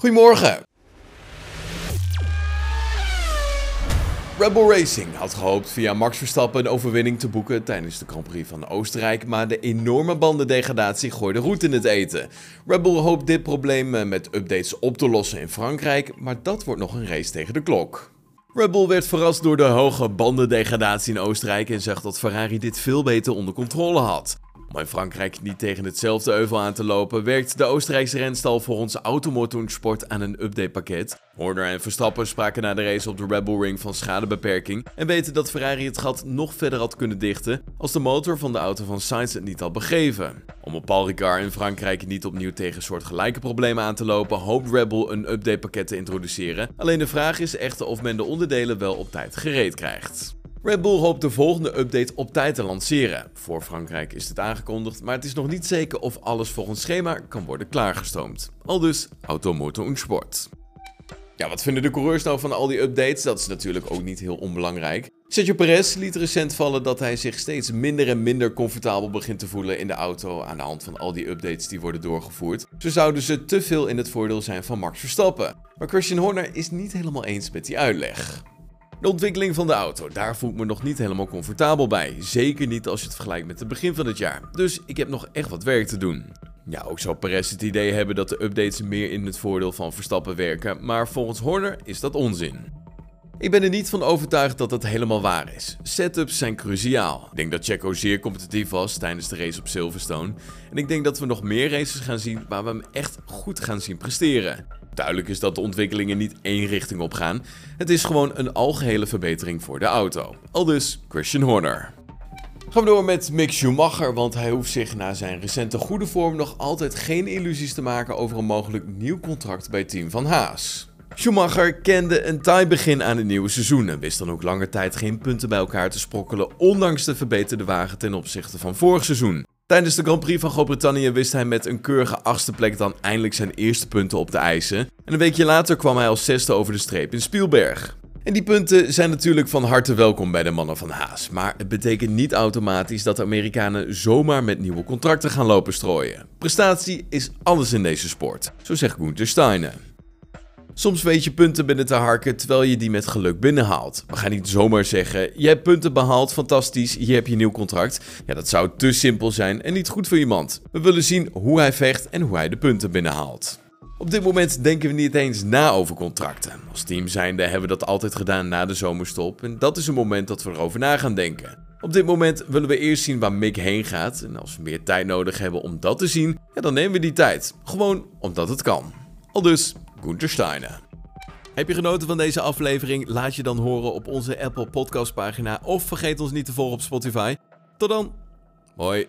Goedemorgen. Rebel Racing had gehoopt via Max Verstappen een overwinning te boeken tijdens de Grand Prix van Oostenrijk, maar de enorme bandendegradatie gooide roet in het eten. Rebel hoopt dit probleem eh, met updates op te lossen in Frankrijk, maar dat wordt nog een race tegen de klok. Rebel werd verrast door de hoge bandendegradatie in Oostenrijk en zegt dat Ferrari dit veel beter onder controle had. Om in Frankrijk niet tegen hetzelfde euvel aan te lopen, werkt de Oostenrijkse renstal voor onze automotorsport aan een updatepakket. Horner en Verstappen spraken na de race op de Rebel Ring van schadebeperking en weten dat Ferrari het gat nog verder had kunnen dichten als de motor van de auto van Sainz het niet had begeven. Om op Paul Ricard in Frankrijk niet opnieuw tegen soortgelijke problemen aan te lopen, hoopt Rebel een updatepakket te introduceren. Alleen de vraag is echter of men de onderdelen wel op tijd gereed krijgt. Red Bull hoopt de volgende update op tijd te lanceren. Voor Frankrijk is het aangekondigd, maar het is nog niet zeker of alles volgens schema kan worden klaargestoomd. Al dus Automotor und Sport. Ja, wat vinden de coureurs nou van al die updates? Dat is natuurlijk ook niet heel onbelangrijk. Sergio Perez liet recent vallen dat hij zich steeds minder en minder comfortabel begint te voelen in de auto aan de hand van al die updates die worden doorgevoerd. Zo zouden ze te veel in het voordeel zijn van Max Verstappen. Maar Christian Horner is niet helemaal eens met die uitleg. De ontwikkeling van de auto, daar voel ik me nog niet helemaal comfortabel bij. Zeker niet als je het vergelijkt met het begin van het jaar. Dus ik heb nog echt wat werk te doen. Ja, ook zou Perez het idee hebben dat de updates meer in het voordeel van Verstappen werken, maar volgens Horner is dat onzin. Ik ben er niet van overtuigd dat dat helemaal waar is. Setups zijn cruciaal. Ik denk dat Checo zeer competitief was tijdens de race op Silverstone. En ik denk dat we nog meer races gaan zien waar we hem echt goed gaan zien presteren. Duidelijk is dat de ontwikkelingen niet één richting op gaan. Het is gewoon een algehele verbetering voor de auto. Al dus Christian Horner. Gaan we door met Mick Schumacher, want hij hoeft zich na zijn recente goede vorm nog altijd geen illusies te maken over een mogelijk nieuw contract bij team van Haas. Schumacher kende een taai begin aan het nieuwe seizoen en wist dan ook lange tijd geen punten bij elkaar te sprokkelen, ondanks de verbeterde wagen ten opzichte van vorig seizoen. Tijdens de Grand Prix van Groot-Brittannië wist hij met een keurige achtste plek dan eindelijk zijn eerste punten op te eisen. En een weekje later kwam hij als zesde over de streep in Spielberg. En die punten zijn natuurlijk van harte welkom bij de mannen van Haas. Maar het betekent niet automatisch dat de Amerikanen zomaar met nieuwe contracten gaan lopen strooien. Prestatie is alles in deze sport, zo zegt Gunther Steiner. Soms weet je punten binnen te harken terwijl je die met geluk binnenhaalt. We gaan niet zomaar zeggen: je hebt punten behaald, fantastisch, hier heb je een nieuw contract. Ja, dat zou te simpel zijn en niet goed voor iemand. We willen zien hoe hij vecht en hoe hij de punten binnenhaalt. Op dit moment denken we niet eens na over contracten. Als team zijnde hebben we dat altijd gedaan na de zomerstop en dat is een moment dat we erover na gaan denken. Op dit moment willen we eerst zien waar Mick heen gaat en als we meer tijd nodig hebben om dat te zien, ja, dan nemen we die tijd. Gewoon omdat het kan. Al dus Gunther Steiner. Heb je genoten van deze aflevering? Laat je dan horen op onze Apple Podcast pagina of vergeet ons niet te volgen op Spotify. Tot dan. Hoi.